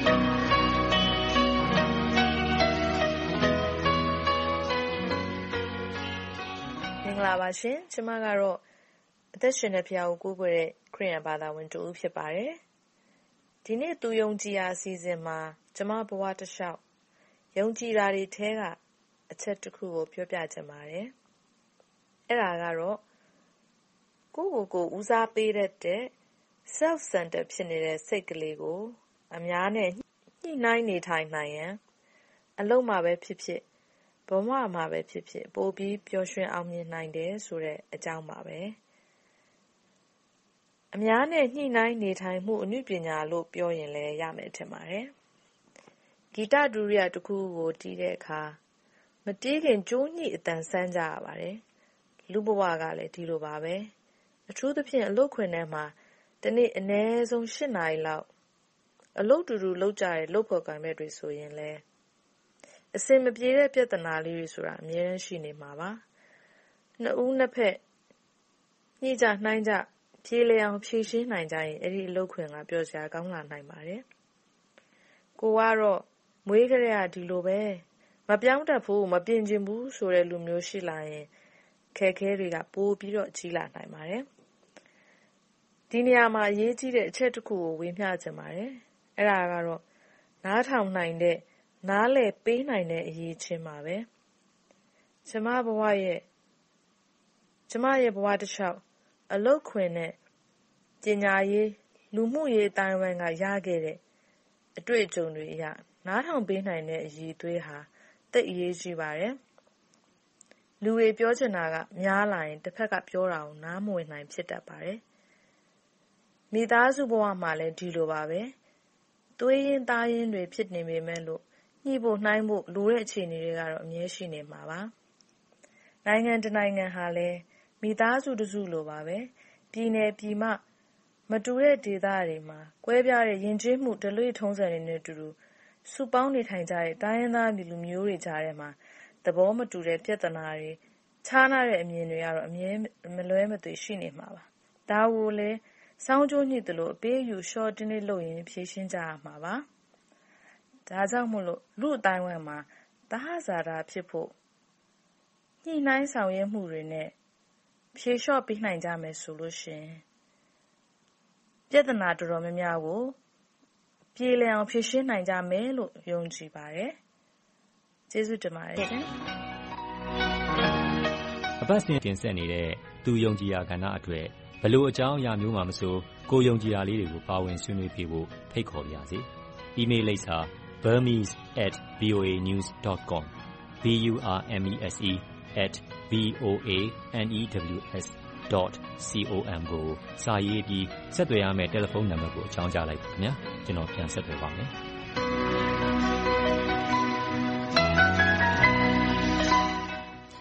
မင်္ဂလာပါရှင်။ကျမကတော့အသက်ရှင်တဲ့ဘုရားကိုကိုးကွယ်တဲ့ခရစ်ယာန်ဘာသာဝင်တဦးဖြစ်ပါတယ်။ဒီနေ့သူယုံကြည်ရာအစီအစဉ်မှာကျမဘဝတလျှောက်ယုံကြည်တာတွေထဲကအချက်တစ်ခုကိုပြောပြချင်ပါတယ်။အဲဒါကတော့ကိုယ့်ကိုယ်ကိုဦးစားပေးတတ်တဲ့ Self-centered ဖြစ်နေတဲ့စိတ်ကလေးကို အများနဲ့ညှိနှိုင်းနေထိုင်နိုင်ရင်အလုပ်မှာပဲဖြစ်ဖြစ်၊ဘဝမှာပဲဖြစ်ဖြစ် ပိုပြီးပျော်ရွှင်အောင်မြင်နိုင်တယ်ဆိုတဲ့အကြောင်းပါပဲ။အများနဲ့ညှိနှိုင်းနေထိုင်မှုအနုပညာလို့ပြောရင်လည်းရမယ်ထင်ပါတယ်။ဂီတဒုတိယတစ်ခုခုကိုတီးတဲ့အခါမတီးခင်ကြိုးညှိအသံစမ်းကြရပါတယ်။လူ့ဘဝကလည်းဒီလိုပါပဲ။အထူးသဖြင့်အလုပ်ခွင်ထဲမှာတစ်နေ့အနည်းဆုံးနာရီလောက် အလုပ်တူတူလုပ်ကြတဲ့လုပ်ဖော်ကိုင်ဖက်တွေဆိုရင်လည်းအဆင်မပြေတဲ့ပြဿနာလေးတွေဆိုတာအမြဲတမ်းရှိနေမှာပါ။နှစ်ဦးနှစ်ဖက်ညှိကြနှိုင်းကြပြေလည်အောင်ဖြေရှင်းနိုင်ကြရင်အဲဒီအလုပ်ခွင်ကပျော်စရာကောင်းလာနိုင်ပါတယ်။ကိုယ်ကတော့မွေးကတည်းကဒီလိုပဲ။မပြောင်းတတ်ဘူး၊မပြင်ချင်ဘူးဆိုတဲ့လူမျိုးရှိလာရင်အခက်အခဲတွေကပိုပြီးတော့ကြီးလာနိုင်ပါတယ်။ဒီနေရာမှာအရေးကြီးတဲ့အချက်တစ်ခုကိုဝေမျှချင်ပါတယ်။ အဲဒါကတော့နားထောင်နိုင်တဲ့၊နားလည်ပေးနိုင်တဲ့အရည်အချင်းပါပဲ။ကျမဘဝရဲ့ဘဝတလျှောက်အလုပ်ခွင်နဲ့ပညာရေး၊လူမှုရေးအသိုင်းအဝိုင်းကရခဲ့တဲ့အတွေ့အကြုံတွေအရနားထောင်ပေးနိုင်တဲ့အရည်အသွေးဟာသိပ်အရေးကြီးပါတယ်။လူတွေပြောချင်တာကများလာရင်တဘက်ကပြောတာကိုနားမဝင်နိုင်ဖြစ်တတ်ပါတယ်။မိသားစုဘဝမှာလည်းဒီလိုပါပဲ။ သွေးရင်းသားရင်းတွေ ဖြစ်နေပေမယ့်လို့ ညှိဖို့နှိုင်းဖို့လိုတဲ့ အခြေအနေတွေကတော့ အမြဲရှိနေမှာပါ။နိုင်ငံတနိုင်ငံဟာလည်း မိသားစုတစုလိုပါပဲ။ပြည်နယ်ပြည်မ မတူတဲ့ဒေသတွေမှာ ကွဲပြားတဲ့ ယဉ်ကျေးမှုဓလေ့ထုံးစံတွေနဲ့အတူတူ စုပေါင်းနေထိုင်ကြတဲ့ တိုင်းရင်းသားလူမျိုးတွေကြားထဲမှာ သဘောမတူတဲ့ ပြဿနာတွေ၊ခြားနားတဲ့အမြင်တွေကတော့ မလွဲမသွေ ရှိနေမှာပါ။ဒါကိုလဲ စောင်းကြိုးညှိသလိုအပေးအယူအလျှော့အတင်းလေးလုပ်ရင်ဖြေရှင်းကြရမှာပါ။ဒါကြောင့်မို့လူ့အသိုင်းအဝိုင်းမှာသဟဇာတဖြစ်ဖို့ညှိနှိုင်းဆောင်ရွက်မှုတွေနဲ့ဖြေလျှော့ပေးနိုင်ကြမယ်ဆိုရင်ပြဿနာတော်တော်များများကိုပြေလည်အောင်ဖြေရှင်းနိုင်ကြမယ်လို့ယုံကြည်ပါတယ်။ကျေးဇူးတင်ပါတယ်ရှင်။အပတ်စဉ်တင်ဆက်နေတဲ့သူယုံကြည်ရာကဏ္ဍအတွက် ဘယ်လိုအကြောင်းအရာမျိုးမှာမဆိုကိုယ်ယုံကြည်ရာလေးတွေကိုပါဝင်ဆွေးနွေးပေးဖို့ဖိတ်ခေါ်ပါရစေ။အီးမေးလ်လိပ်စာ burmese@voanews.com - b u r m e s e @ v o a n e w s .com ကိုစာရေးပြီးဆက်သွယ်ရမယ့်တယ်လီဖုန်းနံပတ်ကိုအကြောင်းကြားလိုက်ပါ။ကျနော်ပြန်ဆက်သွယ်ပါမယ်။